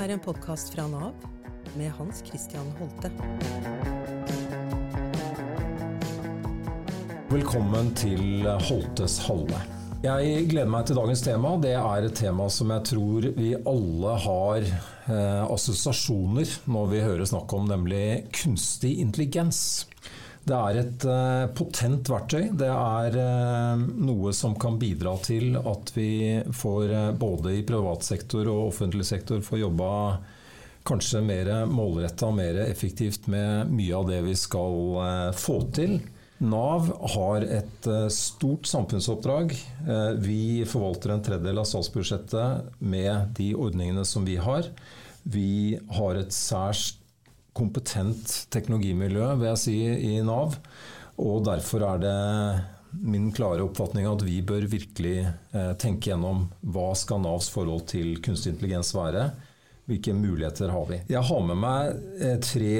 er en podkast fra Nav med Hans Christian Holte. Velkommen til Holtes Halle. Jeg gleder meg til dagens tema. Det er et tema som jeg tror vi alle har eh, assosiasjoner når vi hører snakk om, nemlig kunstig intelligens. Det er et uh, potent verktøy. Det er uh, noe som kan bidra til at vi får, uh, både i privat sektor og offentlig sektor, får jobba kanskje mer målretta og mer effektivt med mye av det vi skal få til. Nav har et stort samfunnsoppdrag. Vi forvalter en tredjedel av statsbudsjettet med de ordningene som vi har. Vi har et særs kompetent teknologimiljø, vil jeg si, i Nav. Og derfor er det min klare oppfatning at vi bør virkelig eh, tenke gjennom hva skal Navs forhold til kunstig intelligens være. Hvilke muligheter har vi? Jeg har med meg eh, tre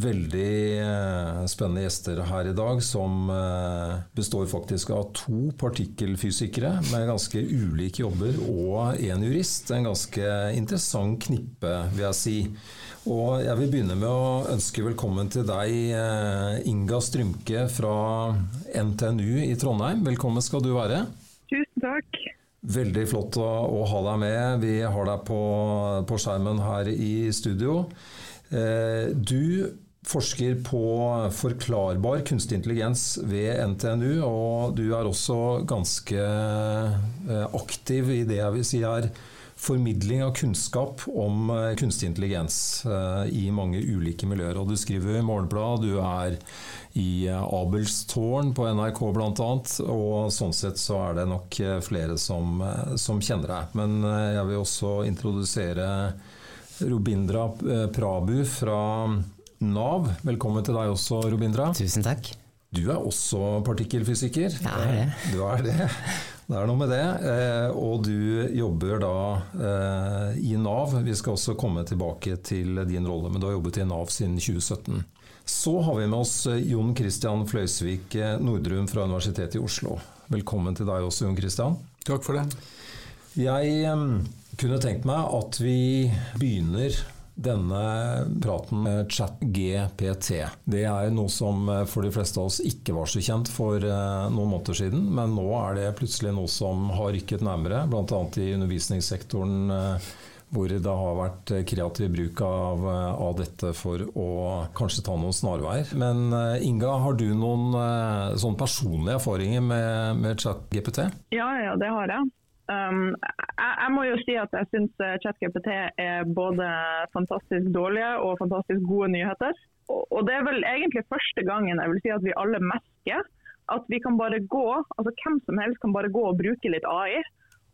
veldig eh, spennende gjester her i dag, som eh, består faktisk av to partikkelfysikere med ganske ulike jobber, og en jurist. En ganske interessant knippe, vil jeg si. Og jeg vil begynne med å ønske velkommen til deg, Inga Strymke fra NTNU i Trondheim. Velkommen skal du være. Tusen takk. Veldig flott å, å, ha deg med. Vi har deg på, på skjermen her i studio. Eh, du forsker på forklarbar kunstig intelligens ved NTNU, og du er også ganske eh, aktiv i det jeg vil si er formidling av kunnskap om eh, kunstig intelligens eh, i mange ulike miljøer. Og du skriver i Morgenbladet, du er i eh, Abelstårn på NRK bl.a. Og sånn sett så er det nok flere som, som kjenner deg. Men jeg vil også introdusere Robindra Prabu fra Nav. Velkommen til deg også, Robindra. Tusen takk. Du er også partikkelfysiker. Jeg er det. Du er det. Det er noe med det. Eh, og du jobber da eh, i Nav. Vi skal også komme tilbake til din rolle, men du har jobbet i Nav siden 2017. Så har vi med oss eh, Jon Christian Fløysvik Nordrum fra Universitetet i Oslo. Velkommen til deg også, Jon Christian. Takk for det. Jeg kunne tenkt meg at vi begynner denne praten med ChatGPT. Det er noe som eh, for de fleste av oss ikke var så kjent for eh, noen måneder siden, men nå er det plutselig noe som har rykket nærmere, bl.a. i undervisningssektoren eh, hvor det har vært kreativ bruk av, av, dette for å kanskje ta noen snarveier. Men Inga, har du noen sånn personlige erfaringer med, med ChatGPT? Ja, ja, det har jeg. Um, jeg, jeg, må jo si at jeg syns eh, ChatGPT er både fantastisk dårlige og fantastisk gode nyheter. Og, og, det er vel egentlig første gangen jeg vil si at vi alle merker at vi kan bare gå, altså hvem som helst kan bare gå og bruke litt AI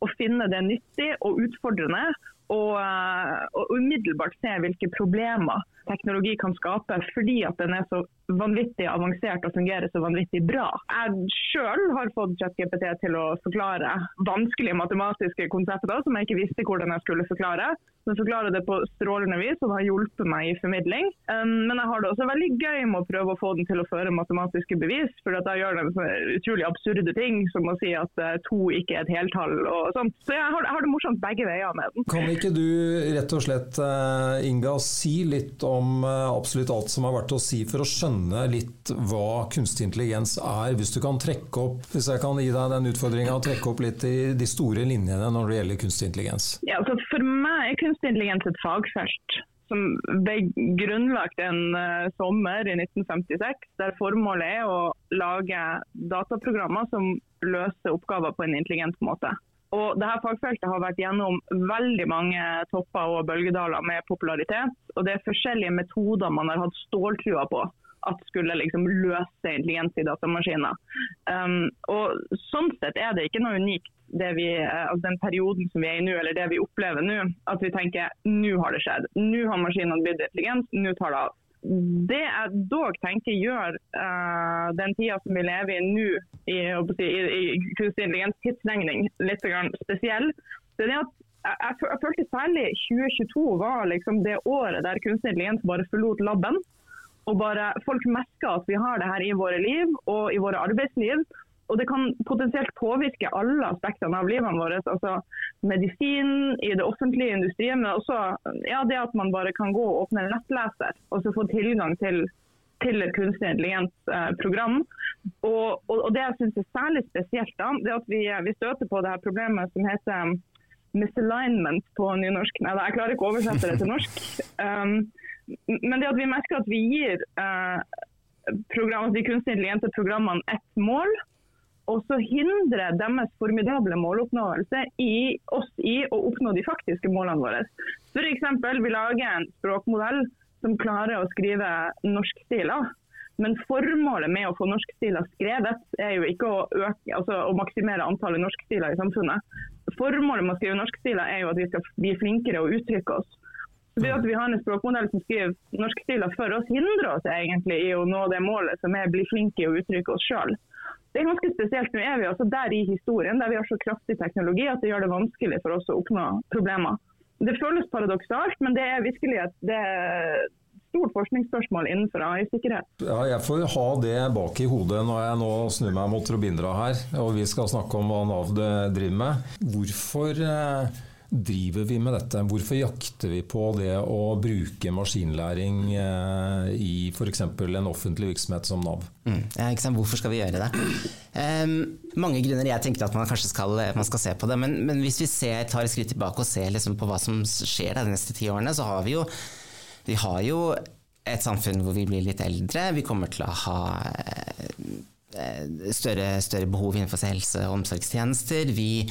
og finne det nyttig og utfordrende. Og, eh, og umiddelbart se hvilke problemer teknologi kan skape fordi at den er så vanvittig avansert og fungerer så vanvittig bra. Jeg sjøl har fått ChatGPT til å forklare vanskelige matematiske konsepter som jeg ikke visste hvordan jeg skulle forklare. Den forklarer det på strålende vis og det har hjulpet meg i formidling. Um, men jeg har det også veldig gøy med å prøve å få den til å føre matematiske bevis, for da gjør den utrolig absurde ting, som å si at uh, to ikke er et heltall og sånt. Så jeg har, det morsomt begge veier med den. Kan ikke du rett og slett, uh, Inga, si litt om uh, absolutt alt som har vært å si for å skjønne litt hva kunstig intelligens er? Hvis du kan trekke opp, hvis jeg kan gi deg den utfordringa, trekke opp litt i de store linjene når det gjelder kunstig intelligens? Ja, altså for meg er kunstig intelligens et fagfelt som ble grunnlagt en uh, sommer i 1956, der formålet er å lage dataprogrammer som løser oppgaver på en intelligent måte. Og dette fagfeltet har vært gjennom veldig mange topper og bølgedaler med popularitet. Og det er forskjellige metoder man har hatt ståltrua på at skulle liksom løse intelligens i datamaskiner. Um, og Sånn sett er det ikke noe unikt vi, altså den perioden som vi er i nå, eller det vi opplever nå. At vi tenker nå har det skjedd. Nå har maskinene blitt intelligente, nå tar det av. Det jeg dog tenker gjør uh, den tida som vi lever i nå, i, i, i kunstig intelligens tidsregning, litt spesiell, det er at jeg, jeg, jeg, følte særlig 2022 var liksom det året der kunstig intelligens bare forlot laben. Og bare folk merker at vi har det her i våre liv og i våre arbeidsliv. Og det kan potensielt påvirke alle aspektene av livene våre. Altså medisin, i det offentlige industrien, men også ja, det at man bare kan gå og åpne en nettleser og så få tilgang til, til et kunstig intelligent eh, program. Og, og, og, Det jeg synes er særlig spesielt, da, det at vi, vi støter på det her problemet som heter misalignment på nynorsk. Nei, jeg klarer ikke å oversette det til norsk. Um, men det at vi merker at vi gir uh, program, de kunstig intelligente programmene ett mål, og så hindrer deres formidable måloppnåelse i oss i å oppnå de faktiske målene våre. F.eks. vi lager en språkmodell som klarer å skrive norskstiler. Men formålet med å få norskstiler skrevet, er jo ikke å, øke, altså å maksimere antallet norskstiler i samfunnet. Formålet med å skrive norskstiler er jo at vi skal bli flinkere og uttrykke oss. Så det at vi har en språkmodell som skriver norskstiler for oss, hindrer oss egentlig i å nå det målet som er å bli flinke i å uttrykke oss sjøl. Det er ganske spesielt. Nå er vi altså der i historien der vi har så kraftig teknologi at det gjør det vanskelig for oss å oppnå problemer. Det føles paradoksalt, men det er virkelig et det er stort forskningsspørsmål innenfor AI-sikkerhet. Ja, jeg får ha det bak i hodet når jeg nå snur meg mot Robindra her, og vi skal snakke om hva Nav driver med. Hvorfor eh, driver vi med dette? Hvorfor jakter vi på det å bruke maskinlæring eh, i f.eks. en offentlig virksomhet som Nav? Mm, ja, Hvorfor skal vi gjøre det? Um, mange grunner jeg tenker at man kanskje skal, man skal se på det. Men, men, hvis vi ser, tar et skritt tilbake og ser liksom på hva som skjer de neste ti årene, så har vi jo, vi har jo et samfunn hvor vi blir litt eldre. Vi kommer til å ha eh, større, større behov innenfor helse- og omsorgstjenester. Vi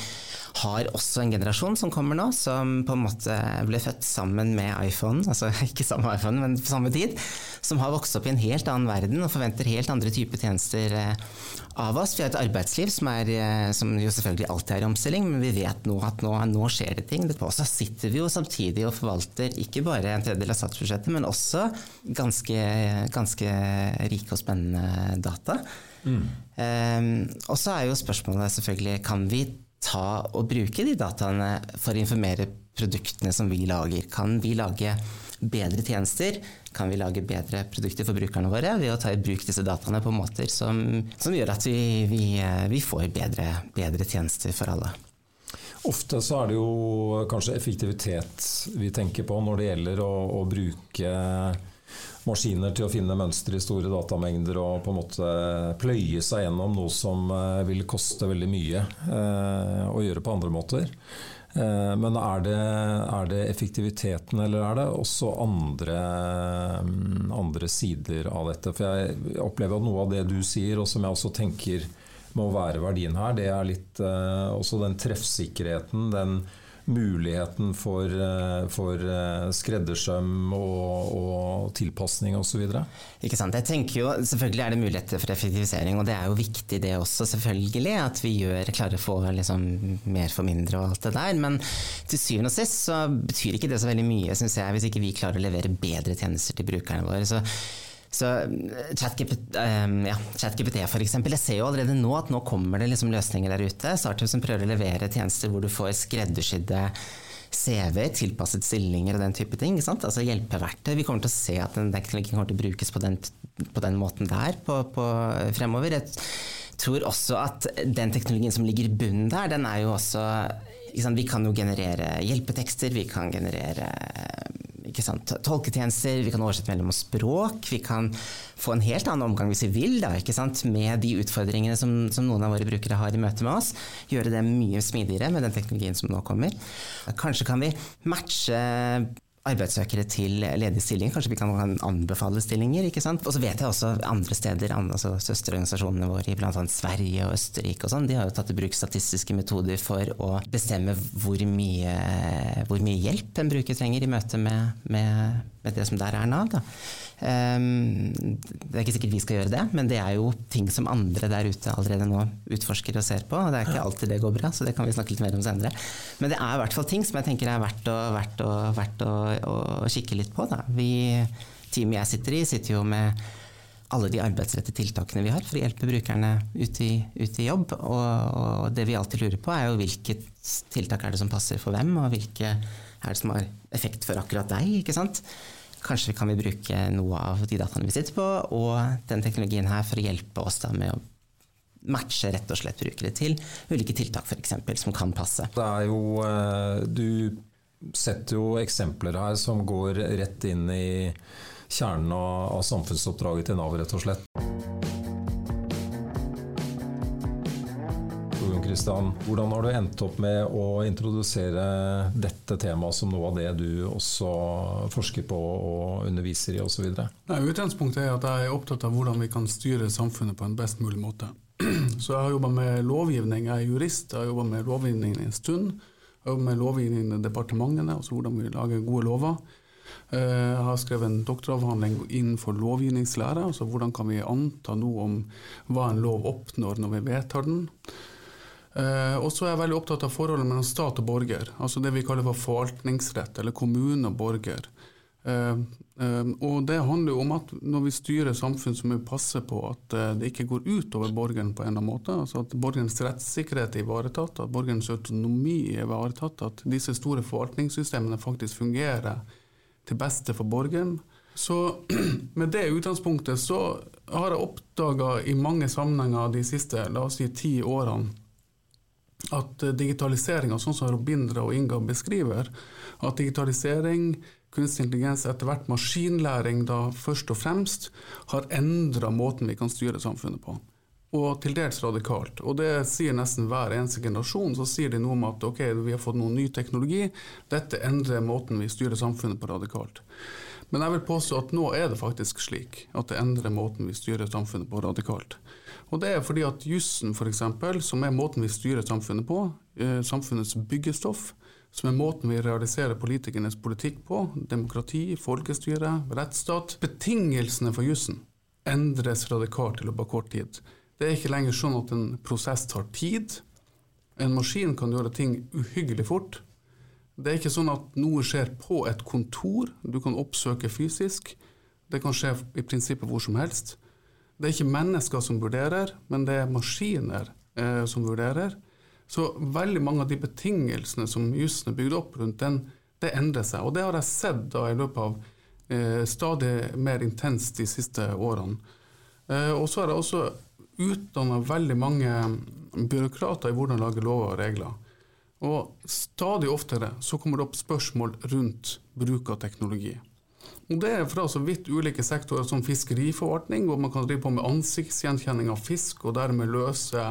har også en generasjon som kommer nå, som på en måte ble født sammen med iPhone, altså ikke samme iPhone, men på samme tid, som har vokst opp i en helt annen verden og forventer helt andre typer tjenester eh, av oss. Vi har et arbeidsliv som, er, eh, som jo selvfølgelig alltid er i omstilling, men vi vet nå at nå, nå skjer det ting. Og så sitter vi jo samtidig og forvalter ikke bare en tredjedel av statsbudsjettet, men også ganske, ganske rike og spennende data. Mm. Um, og så er jo spørsmålet selvfølgelig kan vi ta og bruke de dataene for å informere produktene som vi lager? Kan vi lage bedre tjenester? Kan vi lage bedre produkter for brukerne våre ved å ta i bruk disse dataene på måter som, som gjør at vi, vi, vi får bedre, bedre tjenester for alle? Ofte så er det jo kanskje effektivitet vi tenker på når det gjelder å, å bruke maskiner til å finne mønstre i store datamengder og på en måte pløye seg gjennom noe som eh, vil koste veldig mye eh, å gjøre på andre måter. Eh, men er det, er det, effektiviteten, eller er det også andre, mm, andre, sider av dette? For jeg opplever at noe av det du sier, og som jeg også tenker må være verdien her, det er litt også den treffsikkerheten, den muligheten for, eh, for eh, skreddersøm og, og tilpasning osv.? Ikke sant. Jeg tenker jo, Selvfølgelig er det muligheter for effektivisering, og det er jo viktig det også, selvfølgelig. At vi gjør, klarer å få liksom, mer for mindre og alt det der. Men til syvende og sist så betyr ikke det så veldig mye, syns jeg, hvis ikke vi klarer å levere bedre tjenester til brukerne våre. Så så eh, ChatGPT, um, ja, ChatGPT for eksempel. Jeg ser jo allerede nå at nå kommer det liksom løsninger der ute. Startup som prøver å levere tjenester hvor du får skreddersydde CV-er, tilpasset stillinger og den type ting. Altså hjelpeverktøy. Vi kommer til å se at den teknologien kommer til å brukes på den, på den måten der på, på fremover. Jeg tror også at den teknologien som ligger i bunnen der, den er jo også Vi kan jo generere hjelpetekster, vi kan generere tolketjenester, vi kan oversette mellom språk. Vi kan få en helt annen omgang hvis vi vil, da, med de utfordringene som, som, noen av våre brukere har i møte med oss. Gjøre det mye smidigere med den teknologien som nå kommer. Kanskje kan vi matche arbeidssøkere til ledige stillinger. Kanskje vi kan anbefale stillinger. ikke sant? Og så vet jeg også andre steder, altså søsterorganisasjonene våre i bl.a. Sverige og Østerrike og sånn, de har jo tatt i bruk statistiske metoder for å bestemme hvor mye, hvor mye hjelp en bruker trenger i møte med, med, med det som der er Nav. da. Um, det er ikke sikkert vi skal gjøre det, men det er jo ting som andre der ute allerede nå utforsker og ser på. og Det er ikke alltid det går bra, så det kan vi snakke litt mer om senere. Men det er i hvert fall ting som jeg tenker er verdt å, verdt å, verdt å, å kikke litt på. Da. Vi, teamet jeg sitter i, sitter jo med alle de arbeidsrettede tiltakene vi har for å hjelpe brukerne ut i, ut i jobb. Og, og, det vi alltid lurer på, er jo hvilket tiltak er det som passer for hvem, og hvilke er det som har effekt for akkurat deg. ikke sant? Kanskje kan vi bruke noe av de dataene vi sitter på, og den teknologien her for å hjelpe oss da med å matche rett og slett brukere til ulike tiltak f.eks. som kan passe. Det er jo, eh, du setter jo eksempler her som går rett inn i kjernen av samfunnsoppdraget til Nav, rett og slett. Kristian, hvordan har du endt opp med å introdusere dette temaet som noe av det du også forsker på og underviser i osv.? Utgangspunktet er at jeg er opptatt av hvordan vi kan styre samfunnet på en best mulig måte. Så jeg har jobba med lovgivning, jeg er jurist, jeg har jobba med lovgivning en stund. Jeg har jobba med lovgivning i departementene, altså hvordan vi lager gode lover. Eh, jeg har skrevet en doktoravhandling innenfor lovgivningslære, altså hvordan kan vi anta noe om hva en lov oppnår når vi vedtar den. Uh, og så er jeg veldig opptatt av forholdet mellom stat og borger, altså det vi kaller for forvaltningsrett, eller kommune og borger. Uh, uh, og det handler jo om at når vi styrer samfunn, så må vi passe på at det ikke går ut over borgeren på en eller annen måte. altså At borgerens rettssikkerhet er ivaretatt, at borgerens autonomi er ivaretatt, at disse store forvaltningssystemene faktisk fungerer til beste for borgeren. Så med det utgangspunktet så har jeg oppdaga i mange sammenhenger de siste la oss si, ti årene at eh, digitaliseringa, sånn som Robindra og Inga beskriver, at digitalisering, kunstig intelligens, etter hvert maskinlæring da først og fremst, har endra måten vi kan styre samfunnet på. Og til dels radikalt. Og det sier nesten hver eneste generasjon. Så sier de noe om at ok, vi har fått noen ny teknologi, dette endrer måten vi styrer samfunnet på radikalt. Men jeg vil påstå at nå er det faktisk slik at det endrer måten vi styrer samfunnet på radikalt. Og det er fordi at jussen f.eks., som er måten vi styrer samfunnet på, eh, samfunnets byggestoff, som er måten vi realiserer politikernes politikk på, demokrati, folkestyre, rettsstat Betingelsene for jussen endres radikalt i løpet av kort tid. Det er ikke lenger sånn at en prosess tar tid. En maskin kan gjøre ting uhyggelig fort. Det er ikke sånn at noe skjer på et kontor du kan oppsøke fysisk. Det kan skje i prinsippet hvor som helst. Det er ikke mennesker som vurderer, men det er maskiner eh, som vurderer. Så veldig mange av de betingelsene som jussen er bygd opp rundt den, det endrer seg. Og det har jeg sett da i løpet av eh, stadig mer intenst de siste årene. Eh, og så har jeg også utdanna veldig mange byråkrater i hvordan lage lover og regler. Og stadig oftere så kommer det opp spørsmål rundt bruk av teknologi. Og Det er fra så vidt ulike sektorer som fiskeriforvaltning, hvor man kan drive på med ansiktsgjenkjenning av fisk og dermed løse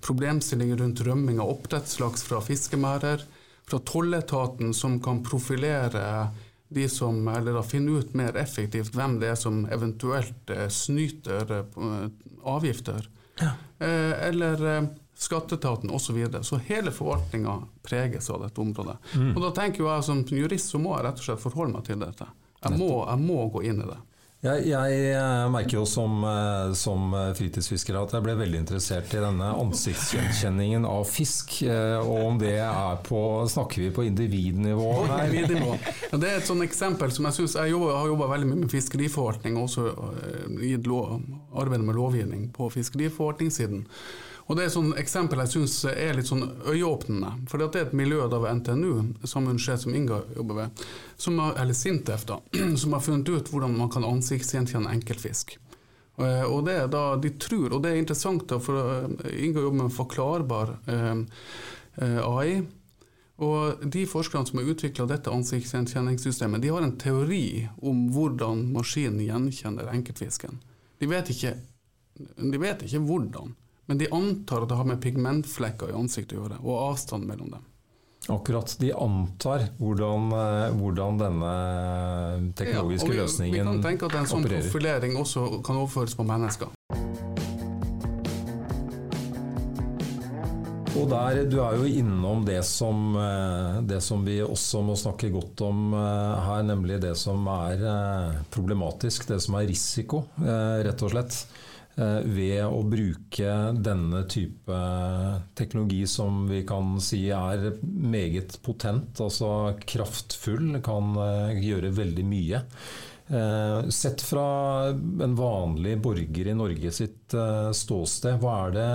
problemstillinger rundt rømming av oppdrettslaks fra fiskemærer, Fra tolletaten, som kan profilere de som, eller da finne ut mer effektivt hvem det er som eventuelt eh, snyter eh, avgifter. Ja. Eh, eller skatteetaten osv. Så, videre. så hele forvaltninga preges av dette området. Mm. Og da tenker jeg Som jurist så må jeg rett og slett forholde meg til dette. Jeg må, jeg må gå inn i det. Jeg, jeg, eh, merker jo som, eh, som, fritidsfisker at jeg ble veldig interessert i denne ansiktsgjenkjenningen av fisk. Eh, og om det er på Snakker vi på individnivå her? Individnivå. Ja, det er et sånt eksempel som jeg synes Jeg jobber, har jobba veldig mye med fiskeriforvaltning og også arbeidet med lovgivning på fiskeriforvaltningssiden. Og Det er et eksempel jeg syns er litt sånn øyeåpnende. For det er et miljø ved NTNU, samme sjef som Inga jobber ved, har, eller Sintef, da, som har funnet ut hvordan man kan ansiktsgjenkjenne enkeltfisk. Og det er da de tror, og det er interessant, da, for eh, Inga jobber med forklarbar eh, eh AI. Og De forskerne som har utvikla dette ansiktsgjenkjenningssystemet, de har en teori om hvordan maskinen gjenkjenner enkeltfisken. De vet ikke, de vet ikke hvordan. Men de antar at det har med pigmentflekker i ansiktet å gjøre, og avstand mellom dem. Akkurat. De antar hvordan, eh, hvordan denne teknologiske ja, vi, løsningen opererer. Vi kan tenke at en sånn opererer. profilering også kan overføres på mennesker. Og der, Du er jo innom det som, eh, det som, vi også må snakke godt om eh, her, nemlig det som er problematisk, det som er risiko, rett og slett. Eh, ved å bruke denne type teknologi som vi kan si er meget potent, altså kraftfull, kan eh, gjøre veldig mye. Eh, sett fra en vanlig borger i Norge sitt ståsted, hva er det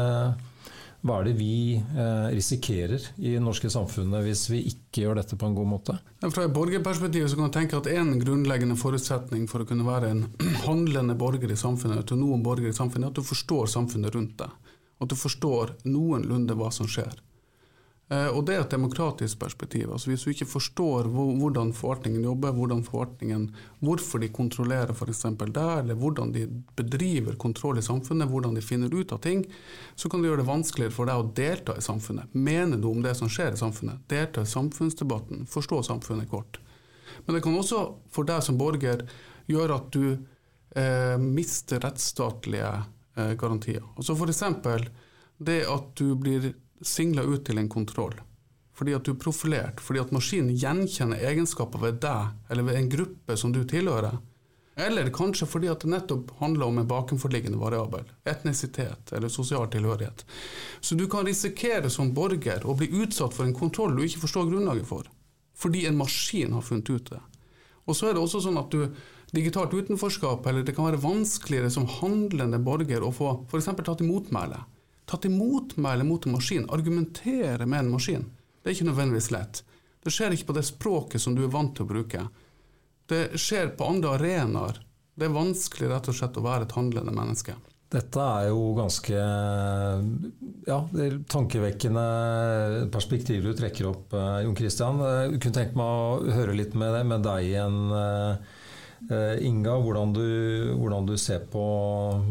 hva er det vi eh, risikerer i det norske samfunnet hvis vi ikke gjør dette på en god måte? Fra et borgerperspektiv så kan man tenke at En grunnleggende forutsetning for å kunne være en handlende borger i samfunnet, autonom borger i samfunnet, er at du forstår samfunnet rundt deg. At du forstår noenlunde hva som skjer. Eh, og det er et demokratisk perspektiv. Altså hvis du ikke forstår hvordan forvaltningen jobber, hvordan forvaltningen, hvorfor de kontrollerer f.eks. der, eller hvordan de bedriver kontroll i samfunnet, hvordan de finner ut av ting, så kan det gjøre det vanskeligere for deg å delta i samfunnet. Mene noe om det som skjer i samfunnet. Delta i samfunnsdebatten. Forstå samfunnet kort. Men det kan også for deg som borger gjøre at du eh, mister rettsstatlige eh, garantier. Altså F.eks. det at du blir singla ut til en kontroll. Fordi at du er profilert, fordi at maskinen gjenkjenner egenskaper ved deg eller ved en gruppe som du tilhører. Eller kanskje fordi at det nettopp handler om en bakenforliggende variabel, etnisitet eller sosial tilhørighet. Så du kan risikere som borger å bli utsatt for en kontroll du ikke forstår grunnlaget for, fordi en maskin har funnet ut det. Og så er det også sånn at du digitalt utenforskap, eller det kan være vanskeligere som handlende borger å få f.eks. tatt i tatt imot motmæle mot en maskin, argumentere med en maskin. Det er ikke nødvendigvis lett. Det skjer ikke på det språket som du er vant til å bruke. Det skjer på andre arenaer. Det er vanskelig rett og slett å være et handlende menneske. Dette er jo ganske ja, tankevekkende perspektiver du trekker opp, eh, Jon Christian. Jeg kunne tenkt meg å høre litt med, deg igjen. Eh, Inga, hvordan du, hvordan du, ser på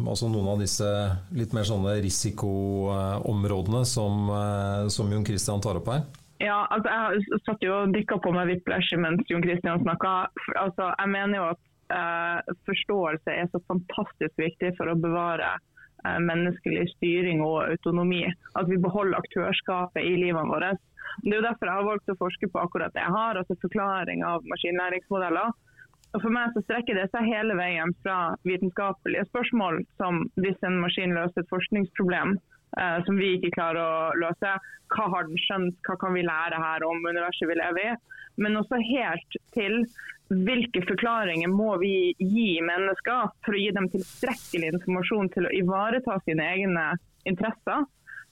altså noen av disse litt mer sånne risikoområdene som, eh, som Jon Christian tar opp her? Ja, altså Jeg satt jo og dykka på meg whiplash mens Jon Christian snakka. Altså, jeg mener jo at eh, forståelse er så fantastisk viktig for å bevare eh, menneskelig styring og autonomi. At vi beholder aktørskapet i livene våre. Det er jo derfor jeg har valgt å forske på akkurat det jeg har, altså forklaring av maskinlæringsmodeller. Og For meg så strekker det seg hele veien fra vitenskapelige spørsmål som hvis en maskin løser et forskningsproblem eh, som vi ikke klarer å løse, hva har den skjønt, hva kan vi lære her om universet vi lever i, men også helt til hvilke forklaringer må vi gi mennesker for å gi dem tilstrekkelig informasjon til å ivareta sine egne interesser,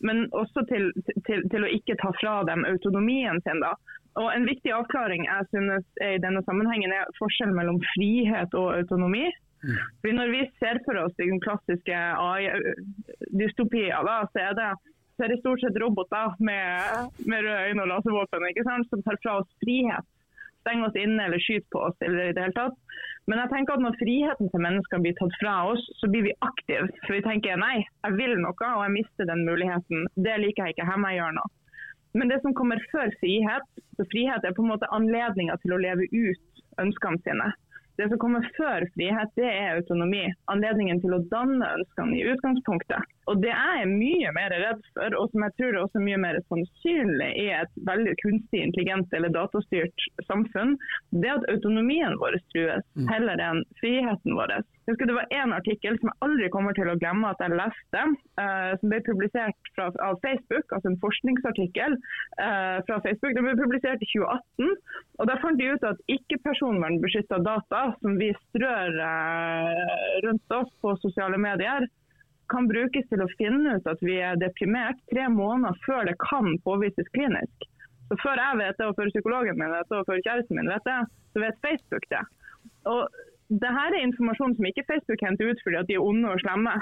men også til, til, til å ikke ta fra dem autonomien sin. da. Og En viktig avklaring jeg synes i denne sammenhengen er forskjellen mellom frihet og autonomi. Mm. Fordi Når vi ser for oss den klassiske AI-dystopier, så er det så er det stort sett roboter med, med røde øyne og laservåpen ikke sant? som tar fra oss frihet. Stenger oss inne eller skyter på oss. eller i det hele tatt. Men jeg tenker at når friheten til mennesker blir tatt fra oss, så blir vi aktive. For vi tenker nei, jeg vil noe og jeg mister den muligheten. Det liker jeg ikke, her må jeg gjøre noe. Men det som kommer før frihet, så frihet er på en måte anledninga til å leve ut ønskene sine. Det som kommer før frihet, det er autonomi. Anledningen til å danne ønskene i utgangspunktet. Og Det jeg er mye mer redd for, og som jeg tror er også mye mer sannsynlig i et veldig kunstig intelligent eller datastyrt samfunn, det er at autonomien vår trues, mm. heller enn friheten vår. Jeg husker Det var en artikkel som jeg aldri kommer til å glemme at jeg leste, uh, som ble publisert fra, av Facebook, altså en forskningsartikkel uh, fra Facebook. Den ble publisert i 2018. og Der fant de ut at ikke-personvernbeskytta data som vi strør uh, rundt oss på sosiale medier, kan brukes til å finne ut at vi er deprimert tre måneder før det kan påvises klinisk. Så Før jeg vet det, og før psykologen min vet det, og før kjæresten min vet det, så vet Facebook det. Og Dette er informasjon som ikke Facebook henter ut fordi de er onde og slemme.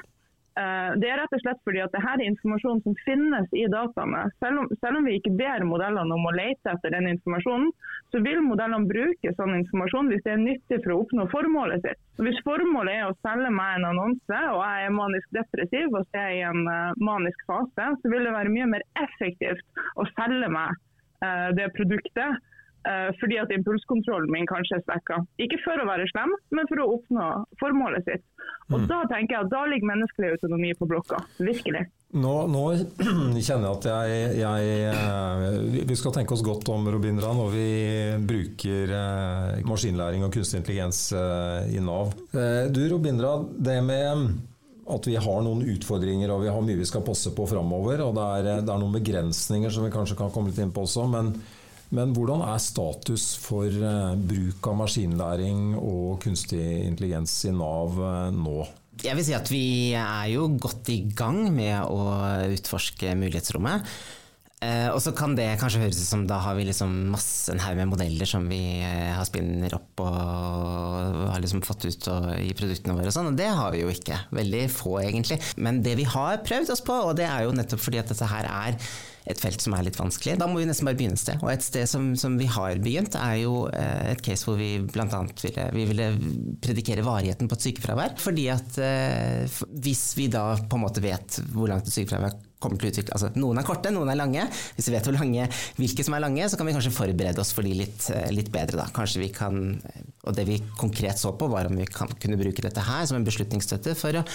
Eh, det er rett og slett fordi at dette er informasjon som finnes i dataene. Selv om, selv om, vi ikke ber modellene om å lete etter den informasjonen, så vil modellene bruke sånn informasjon hvis det er nyttig for å oppnå formålet sitt. Så hvis formålet er å selge meg en annonse, og jeg er manisk depressiv og er i en uh, manisk fase, så vil det være mye mer effektivt å selge meg uh, det produktet Eh, fordi at impulskontrollen min kanskje er svekka. Ikke for å være slem, men for å oppnå formålet sitt. Og mm. Da tenker jeg at da ligger menneskelig autonomi på blokka. Virkelig. Nå, nå kjenner jeg at jeg, jeg, eh, Vi skal tenke oss godt om Robindra når vi bruker eh, maskinlæring og kunstig intelligens i Nav. Du Robindra, det med at vi har noen utfordringer og vi har mye vi skal passe på framover. Og det er, det er noen begrensninger som vi kanskje kan komme litt inn på også. men men hvordan er status for eh, bruk av maskinlæring og kunstig intelligens i Nav eh, nå? Jeg vil si at vi er jo godt i gang med å utforske mulighetsrommet. Eh, og så kan det kanskje høres ut som da har vi liksom masse en haug med modeller som vi har spinner opp og har liksom fått ut og, i produktene våre og sånn, og det har vi jo ikke. Veldig få, egentlig. Men det vi har prøvd oss på, og det er jo nettopp fordi at dette her er et felt som er litt vanskelig. Da må vi nesten bare begynne et sted. Og et sted som, som vi har begynt, er jo eh, et case hvor vi bl.a. Ville, vi ville predikere varigheten på et sykefravær. Fordi at eh, hvis vi da på en måte vet hvor langt et sykefravær kommer til å utvikle altså Noen er korte, noen er lange. Hvis vi vet lange, hvilke som er lange, så kan vi kanskje forberede oss for de litt, eh, litt bedre. da. Kanskje vi kan, Og det vi konkret så på, var om vi kan, kunne bruke dette her som en beslutningsstøtte for å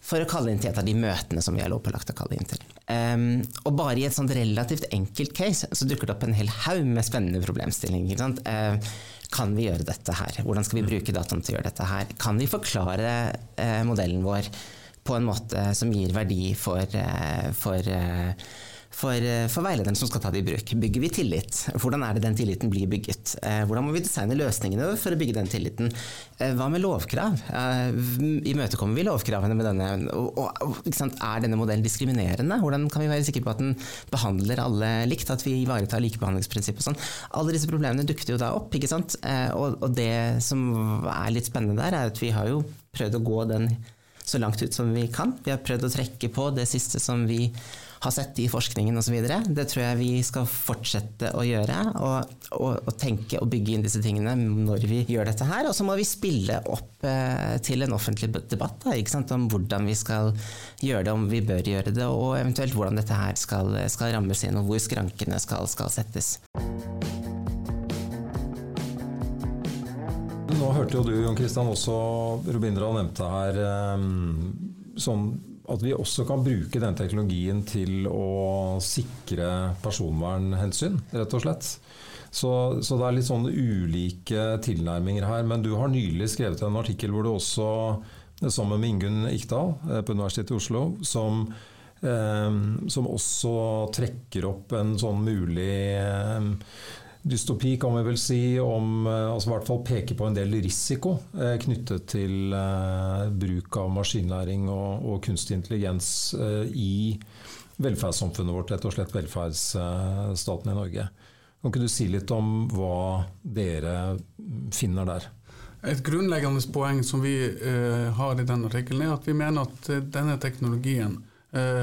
for å kalle inn til et av de møtene som vi er lovpålagt å kalle inn til. Um, og bare i et sånt relativt enkelt case så dukker det opp en hel haug med spennende problemstillinger. Uh, kan vi gjøre dette her? Hvordan skal vi bruke dataen til å gjøre dette her? Kan vi forklare uh, modellen vår på en måte som gir verdi for, uh, for for, eh, for, veilederen som skal ta det i bruk. Bygger vi tillit? Hvordan er det den tilliten blir bygget? Eh, hvordan må vi designe løsningene for å bygge den tilliten? Eh, hva med lovkrav? Imøtekommer vi lovkravene med denne? Og, og, er denne modellen diskriminerende? Hvordan kan vi være sikre på at den behandler alle likt? At vi ivaretar likebehandlingsprinsippet og sånn? Alle disse problemene dukket jo da opp, ikke sant? Og, og det som er litt spennende der, er at vi har jo prøvd å gå den så langt ut som vi kan. Vi har prøvd å trekke på det siste som vi har sett i forskningen osv. Det tror jeg vi skal fortsette å gjøre. Og, og, og, tenke og bygge inn disse tingene når vi gjør dette her. Og så må vi spille opp eh, til en offentlig debatt da, om hvordan vi skal gjøre det, om vi bør gjøre det, og eventuelt hvordan dette her skal, skal rammes inn, og hvor skrankene skal, skal settes. Nå hørte jo du, Jon Kristian, også Robindra nevnte her um, sånn at vi også kan bruke den teknologien til å sikre personvernhensyn, rett og slett. Så, så, det er litt sånn ulike tilnærminger her. Men du har nylig skrevet en artikkel hvor du også, sammen med Ingunn Ikdal eh, på Universitetet i Oslo, som, eh, som også trekker opp en sånn mulig eh, dystopi, kan vi vel si, om eh, altså i hvert fall peker på en del risiko eh, knyttet til eh, bruk av maskinlæring og, og kunstig intelligens eh, i velferdssamfunnet vårt, rett og slett velferdsstaten i Norge. Kan ikke du si litt om hva dere finner der? Et grunnleggende poeng som vi eh, har i denne artikkelen, er at vi mener at eh, denne teknologien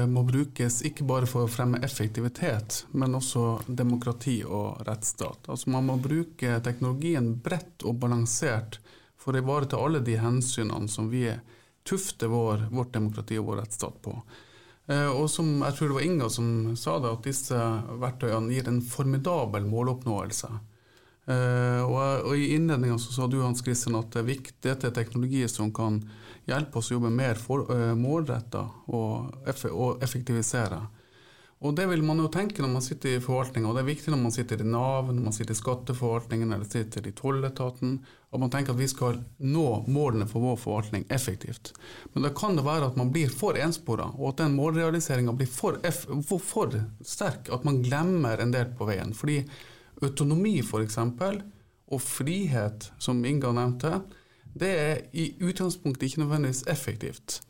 må brukes ikke bare for å fremme effektivitet, men også demokrati og rettsstat. Altså Man må bruke teknologien bredt og balansert for å ivareta alle de hensynene som vi tufter vår, vårt demokrati og vår rettsstat på. Eh, og som jeg tror det var Inga som sa det, at disse verktøyene gir en formidabel måloppnåelse. Uh, og, og, I innledninga sa du Hans Christian, at det er viktig, dette er teknologi som kan hjelpe oss å jobbe mer uh, eh, målretta og, eff og, effektivisere. Og Det vil man jo tenke når man sitter i forvaltninga, og det er viktig når man sitter i Nav, når man sitter i skatteforvaltningen eller sitter i tolletaten, at man tenker at vi skal nå målene for vår forvaltning effektivt. Men da kan det være at man blir for enspora, og at den målrealiseringa blir for, for, for sterk, at man glemmer en del på veien. fordi Autonomi f.eks. og frihet, som Inga nevnte, det er i utgangspunktet ikke nødvendigvis effektivt.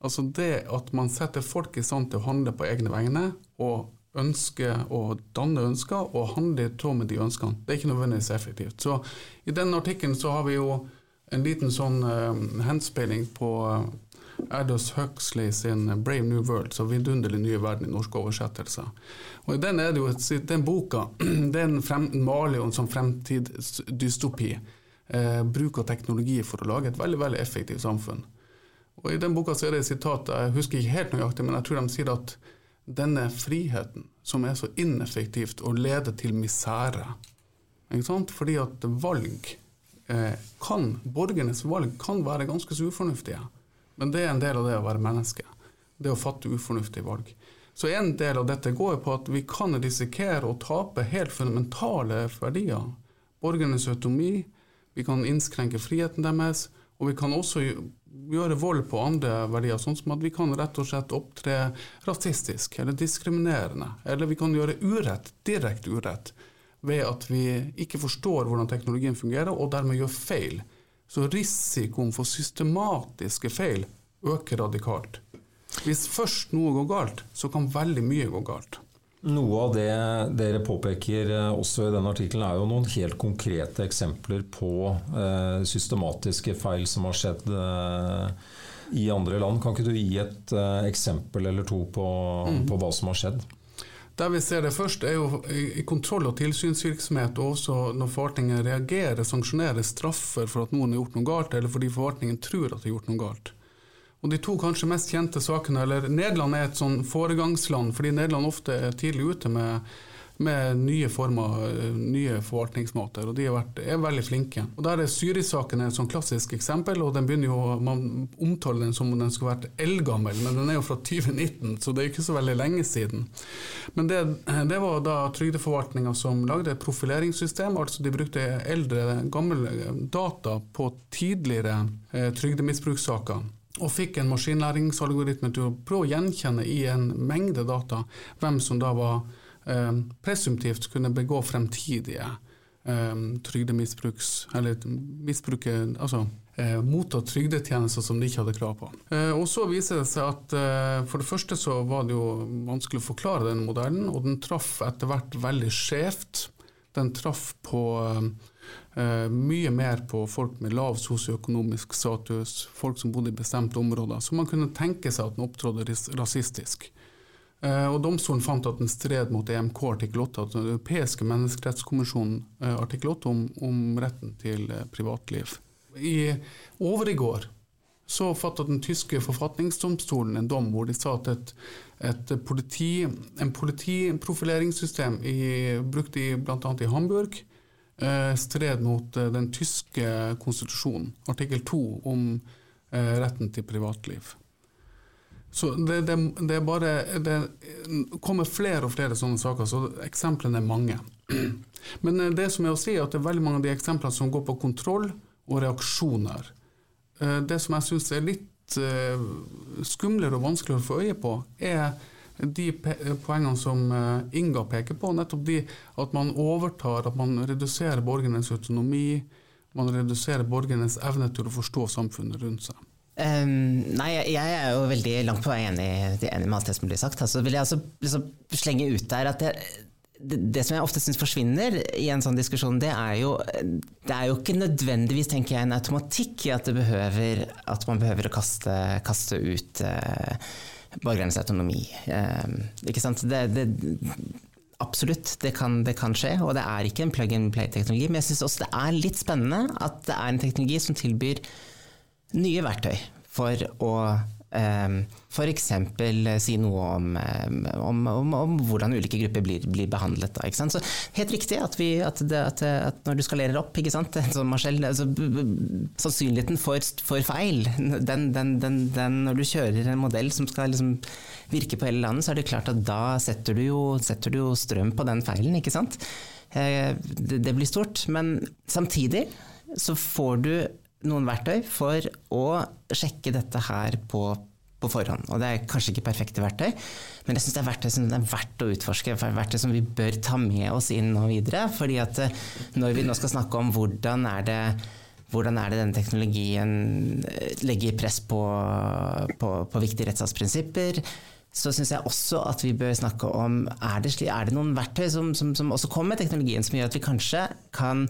Altså det at man setter folk i stand til å handle på egne vegne, og ønske å danne ønsker og handle i tråd med de ønskene, det er ikke nødvendigvis effektivt. Så i denne artikkelen så har vi jo en liten sånn uh, henspeiling på uh, Aldous Huxley sin 'Brave New World', så 'Vidunderlig nye verden' i norske oversettelser. Og Den er det jo den boka den frem, maler jo en sånn fremtidsdystopi. Eh, bruk av teknologi for å lage et veldig veldig effektivt samfunn. Og I den boka så er det et sitat, jeg husker ikke helt nøyaktig, men jeg tror de sier at denne friheten, som er så ineffektivt og leder til misere Fordi at valg eh, kan, borgernes valg kan være ganske så ufornuftige. Men det er en del av det å være menneske. Det å fatte ufornuftige valg. Så en del av dette går på at vi kan risikere å tape helt fundamentale verdier. Borgernes autonomi, vi kan innskrenke friheten deres, og vi kan også gjøre vold på andre verdier, sånn som at vi kan rett og slett opptre rasistisk eller diskriminerende. Eller vi kan gjøre urett, direkte urett, ved at vi ikke forstår hvordan teknologien fungerer, og dermed gjør feil så risikoen for systematiske feil øker radikalt. Hvis først noe går galt, så kan veldig mye gå galt. Noe av det dere påpeker eh, også i denne artikkelen, er jo noen helt konkrete eksempler på eh, systematiske feil som har skjedd eh, i andre land. Kan ikke du gi et eksempel eller to på, mm. på, hva som har skjedd? Der vi ser det først, er jo i kontroll- og tilsynsvirksomhet, og også når forvaltningen reagerer, sanksjonerer, straffer for at noen har gjort noe galt, eller fordi forvaltningen tror at de har gjort noe galt. Og de to kanskje mest kjente sakene, eller Nederland er et sånn foregangsland, fordi Nederland ofte er tidlig ute med, med nye former, nye forvaltningsmåter, og de vært, er veldig flinke. Og Der er Syris-saken et sånn klassisk eksempel, og den begynner jo, man omtaler den som om den skulle vært eldgammel, men den er jo fra 2019, så det er ikke så veldig lenge siden. Men det, det var da trygdeforvaltninga som lagde et profileringssystem, altså de brukte eldre, gamle data på tidligere eh, trygdemisbrukssaker og fikk en maskinlæringsalgoritme til å prøve å gjenkjenne i en mengde data hvem som da var presumptivt kunne begå fremtidige eh, trygdemisbruks... Eller misbruke Altså eh, motta trygdetjenester som de ikke hadde krav på. Eh, og så viser det seg at eh, for det første så var det jo vanskelig å forklare denne modellen, og den traff etter hvert veldig skjevt. Den traff på mye mer på folk med lav sosioøkonomisk status, folk som bodde i bestemte områder. Så man kunne tenke seg at den opptrådte rasistisk. Uh, og Domstolen fant at den stred mot EMK artikkel 8, altså den europeiske menneskerettskommisjonen uh, artikkel 8 om, om, retten til privatliv. I over i går så fattet den tyske forfatningsdomstolen en dom hvor de sa at et, et politi, en politiprofileringssystem i, brukt i, bl.a. i Hamburg Eh, stred mot eh, den tyske konstitusjonen, artikkel 2, om eh, retten til privatliv. Så det, det, det, er bare, det kommer flere og flere sånne saker, så eksemplene er mange. Men det som er å si, er at det er veldig mange av de eksemplene som går på kontroll og reaksjoner. Det som jeg syns er litt skumlere og vanskeligere å få øye på, er de poengene som eh, Inga peker på, nettopp de at man overtar, at man reduserer borgernes autonomi, man reduserer borgernes evne til å forstå samfunnet rundt seg. Um, nei, jeg er jo veldig langt på vei enig, enig med alt det som blir sagt. Altså, vil jeg altså liksom slenge ut der at det, det, som jeg ofte syns forsvinner i en sånn diskusjon, det er jo Det er jo ikke nødvendigvis, tenker jeg, en automatikk i at, behøver, at man behøver å kaste, kaste ut uh, borgernes autonomi. Ehm, ikke sant? Det, det, absolutt, det kan, det kan, skje, og det er ikke en plug and play-teknologi. Men jeg syns også det er litt spennende at det er en teknologi som tilbyr nye verktøy for å Ehm, F.eks. Eh, si noe om, eh, om, om, om, hvordan ulike grupper blir, blir behandlet. Da, Så helt riktig at, vi, at, det, at, at, når du skalerer opp? Sånn, Marcel, altså, sannsynligheten for, for feil, den, den, den, når du kjører en modell som skal liksom virke på hele landet, så er det klart at da setter du jo, setter du jo strøm på den feilen, ikke sant. Eh, det, det blir stort. Men samtidig så får du noen verktøy for å sjekke dette her på, på forhånd. Og det er kanskje ikke perfekte verktøy, men jeg syns det er verktøy som det er verdt å utforske. Verktøy som vi bør ta med oss inn og videre. fordi at eh, når vi nå skal snakke om hvordan er det hvordan er det denne teknologien eh, legger press på, på, på viktige rettsstatsprinsipper? Så syns jeg også at vi bør snakke om er det, er det noen verktøy som, som, som også kommer med teknologien, som gjør at vi kanskje kan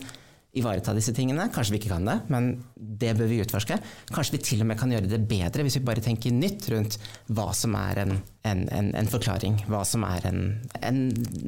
ivareta disse tingene. Kanskje vi ikke kan det, men det bør vi utforske. Kanskje vi til og med kan gjøre det bedre hvis vi bare tenker nytt rundt hva som er en, en, en, en forklaring, hva som er en,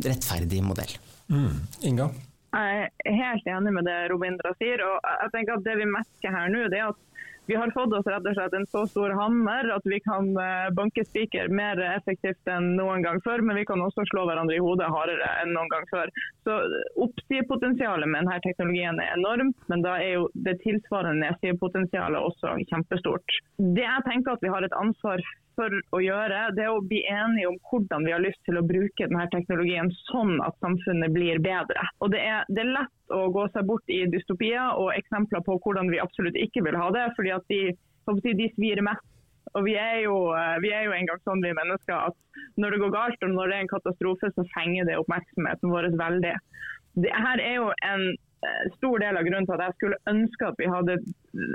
rettferdig modell. Mm. Inga? Jeg er helt enig med det Robindra sier. og jeg tenker at Det vi merker her nå, det er at vi har fått oss rett og slett en så stor hammer at vi kan eh, banke spiker mer effektivt enn noen gang før, men vi kan også slå hverandre i hodet hardere enn noen gang før. Så Oppsidepotensialet med denne teknologien er enormt, men da er jo det tilsvarende nedsidepotensialet også kjempestort. Det jeg tenker at vi har et ansvar for å gjøre, det er å bli enige om hvordan vi har lyst til å bruke denne teknologien sånn at samfunnet blir bedre. Og Det er, det er lett å gå seg bort i dystopier og eksempler på hvordan vi absolutt ikke vil ha det, fordi at de, de svir mest. Og vi er, jo, vi er jo en gang sånn vi mennesker at når det går galt og når det er en katastrofe, så fenger det oppmerksomheten vår veldig. Det her er jo en stor del av grunnen til at jeg skulle ønske at vi hadde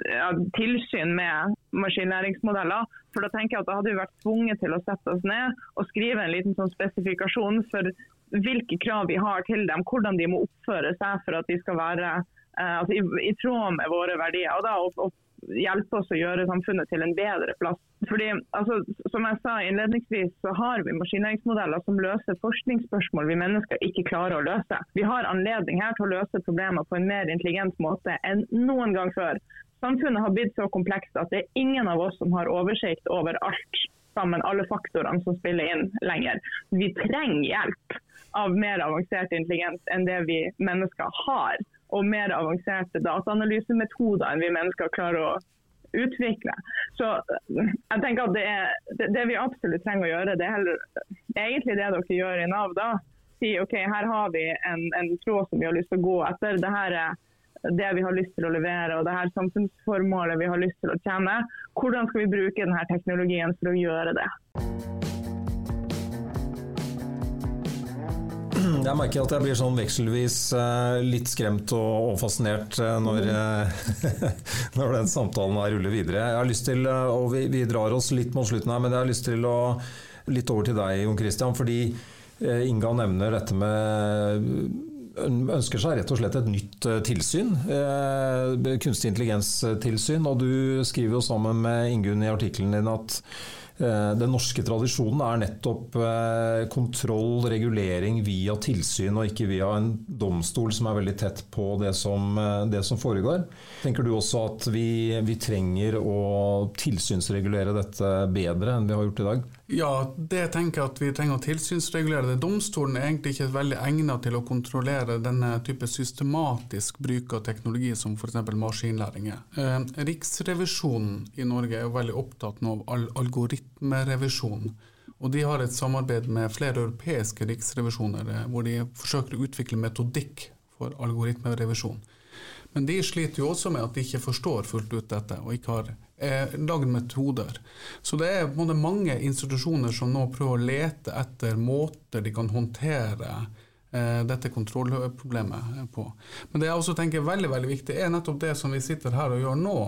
ja, tilsyn med maskinlæringsmodeller. For da tenker jeg at da hadde vi vært tvunget til å sette oss ned og skrive en liten sånn spesifikasjon for hvilke krav vi har til dem, hvordan de må oppføre seg for at de skal være eh, altså, i, i, tråd med våre verdier. Og da, og hjelpe oss å gjøre samfunnet til en bedre plass. Fordi, altså, Som jeg sa innledningsvis, så har vi maskineringsmodeller som løser forskningsspørsmål vi mennesker ikke klarer å løse. Vi har anledning her til å løse problemer på en mer intelligent måte enn noen gang før. Samfunnet har blitt så komplekst at det er ingen av oss som har oversikt over alt sammen, alle faktorene som spiller inn lenger. Vi trenger hjelp av mer avansert intelligens enn det vi mennesker har og mer avanserte dataanalysemetoder enn vi mennesker klarer å utvikle. Så eh, jeg tenker at det, er, det, det vi absolutt trenger å gjøre, det er heller, egentlig det dere gjør i Nav da. Si ok, her har vi en, en tråd som vi har lyst til å gå etter. det her er det vi har lyst til å levere og det her samfunnsformålet vi har lyst til å tjene. Hvordan skal vi bruke denne teknologien for å gjøre det? Jeg merker at jeg blir sånn vekselvis eh, litt skremt og, fascinert eh, når, eh, når, den samtalen her ruller videre. Jeg har lyst til, og vi, vi, drar oss litt mot slutten her, men jeg har lyst til å litt over til deg, Jon Christian. Fordi Inga nevner dette med ønsker seg rett og slett et nytt tilsyn. Kunstig intelligens-tilsyn. Og du skriver jo sammen med Ingunn i artikkelen din at den norske tradisjonen er nettopp eh, kontroll, regulering via tilsyn, og ikke via en domstol som er veldig tett på det som, eh, det som foregår. Tenker du også at vi, vi, trenger å tilsynsregulere dette bedre enn vi har gjort i dag? Ja, det tenker jeg at vi trenger å tilsynsregulere. det. Domstolen er egentlig ikke veldig egnet til å kontrollere denne type systematisk bruk av teknologi som f.eks. maskinlæring er. Riksrevisjonen i Norge er jo veldig opptatt av algoritmer algoritmerevisjon. Og de har et samarbeid med flere europeiske riksrevisjoner eh, hvor de forsøker å utvikle metodikk for algoritmerevisjon. Men de sliter jo også med at de ikke forstår fullt ut dette, og ikke har eh, lagd metoder. Så det er mange institusjoner som nå prøver å lete etter måter de kan håndtere eh, dette kontrollproblemet på. Men det jeg også tenker er veldig, veldig viktig, er nettopp det som vi sitter her og gjør nå.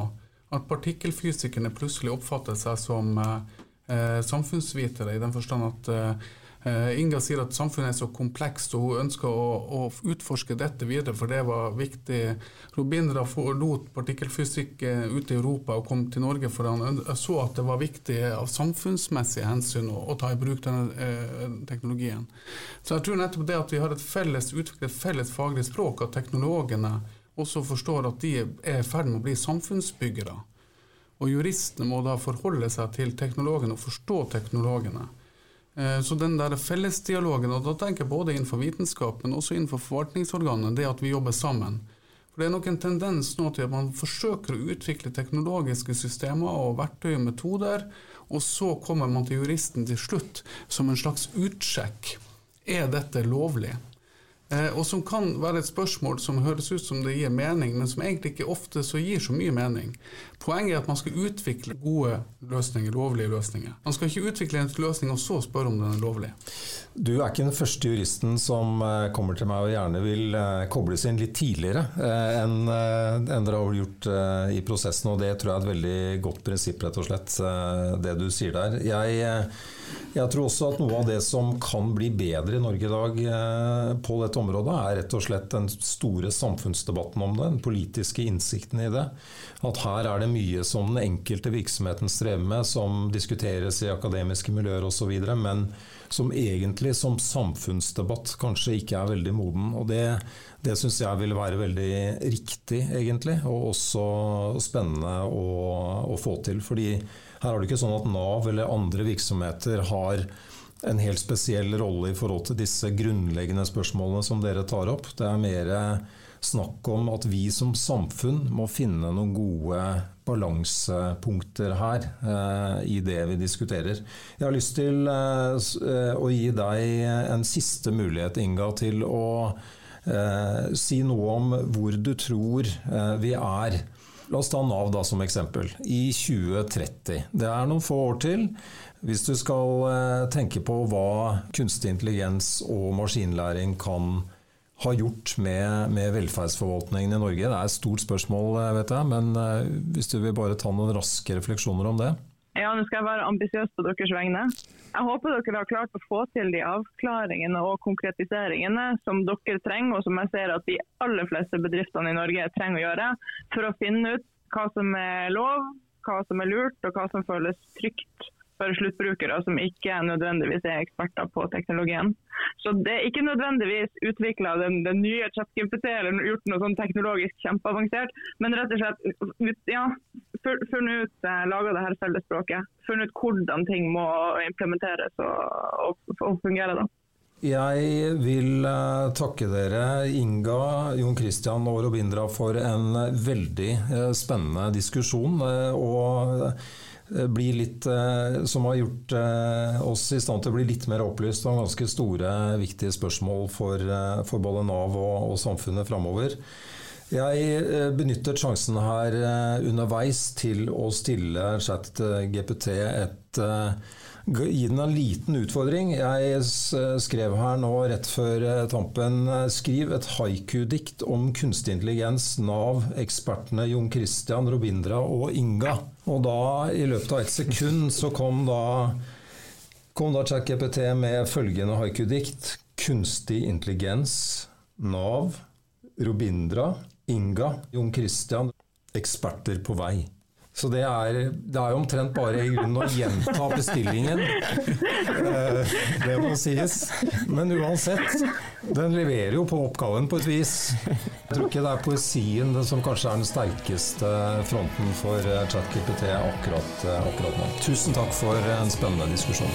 At partikkelfysikerne plutselig oppfatter seg som eh, eh, samfunnsvitere, i den forstand at eh, Inga sier at samfunnet er så komplekst, og hun ønsker å, å, utforske dette videre, for det var viktig. Robindra forlot partikkelfysikk eh, ute i Europa og kom til Norge, for han så at det var viktig av samfunnsmessige hensyn å, å ta i bruk denne eh, teknologien. Så jeg tror nettopp det at vi har et felles, utviklet felles faglig språk, at teknologene også forstår at de er i ferd med å bli samfunnsbyggere. Og juristene må da forholde seg til teknologene og forstå teknologene. Eh, så den der fellesdialogen, og da tenker jeg både innenfor vitenskap, men også innenfor forvaltningsorganet, det at vi jobber sammen. For Det er nok en tendens nå til at man forsøker å utvikle teknologiske systemer og verktøy og metoder, og så kommer man til juristen til slutt som en slags utsjekk. Er dette lovlig? Eh, og som kan være et spørsmål som høres ut som det gir mening, men som egentlig ikke ofte så gir så mye mening. Poenget er at man skal utvikle gode løsninger, lovlige løsninger. Man skal ikke utvikle en løsning og så spørre om den er lovlig. Du er ikke den første juristen som eh, kommer til meg og gjerne vil eh, kobles inn litt tidligere enn dere har gjort i prosessen, og det tror jeg er et veldig godt prinsipp, rett og slett, det du sier der. Jeg jeg tror også at noe av det som kan bli bedre i Norge i dag eh, på dette området, er rett og slett den store samfunnsdebatten om det, den politiske innsikten i det. At her er det mye som den enkelte virksomheten strever med, som diskuteres i akademiske miljøer osv., men som egentlig som samfunnsdebatt kanskje ikke er veldig moden. Og det, det syns jeg vil være veldig riktig, egentlig, og også spennende å, å få til. fordi her er det ikke sånn at Nav eller andre virksomheter har en helt spesiell rolle i forhold til disse grunnleggende spørsmålene som dere tar opp. Det er mer snakk om at vi som samfunn må finne noen gode balansepunkter her eh, i det vi diskuterer. Jeg har lyst til eh, å gi deg en siste mulighet, Inga, til å eh, si noe om hvor du tror eh, vi er La oss ta Nav da som eksempel. I 2030. Det er noen få år til. Hvis du skal eh, tenke på hva kunstig intelligens og maskinlæring kan har gjort med, med, velferdsforvaltningen i Norge? Det er et stort spørsmål, vet jeg, men hvis du vil bare ta noen raske refleksjoner om det? Ja, nå skal jeg være ambisiøs på deres vegne. Jeg håper dere har klart å få til de avklaringene og konkretiseringene som dere trenger, og som jeg ser at de aller fleste bedriftene i Norge trenger å gjøre, for å finne ut hva som er lov, hva som er lurt og hva som føles trygt for sluttbrukere som ikke nødvendigvis er eksperter på teknologien. Så Det er ikke nødvendigvis utvikla den, den, nye ChatGPT eller gjort noe sånn teknologisk kjempeavansert, men rett og slett ja, funnet ut, eh, det her fellesspråket. Funnet ut hvordan ting må implementeres og, og, og fungere. da. Jeg vil uh, takke dere, Inga, Jon Christian og Robindra, for en veldig uh, spennende diskusjon. Uh, og litt, som har gjort oss i stand til å bli litt mer opplyst om ganske store, viktige spørsmål for, for både Nav og, og samfunnet framover. Jeg benyttet sjansen her underveis til å stille ChatGPT et gi den en liten utfordring. Jeg skrev her nå rett før eh, tampen Skriv et haiku-dikt om kunstig intelligens, Nav, ekspertene Jon Christian, Robindra og Inga. Og da, i løpet av ett sekund, så kom da kom da ChatGPT med følgende haiku-dikt. Kunstig intelligens, Nav, Robindra, Inga, Jon Christian, eksperter på vei. Så det er, det er omtrent bare i grunnen å gjenta bestillingen. Eh, det må sies. Men uansett, den leverer jo på oppgaven på et vis. Jeg tror ikke det er poesien som kanskje er den sterkeste fronten for eh, ChatGPT akkurat, eh, akkurat nå. Tusen takk for en spennende diskusjon.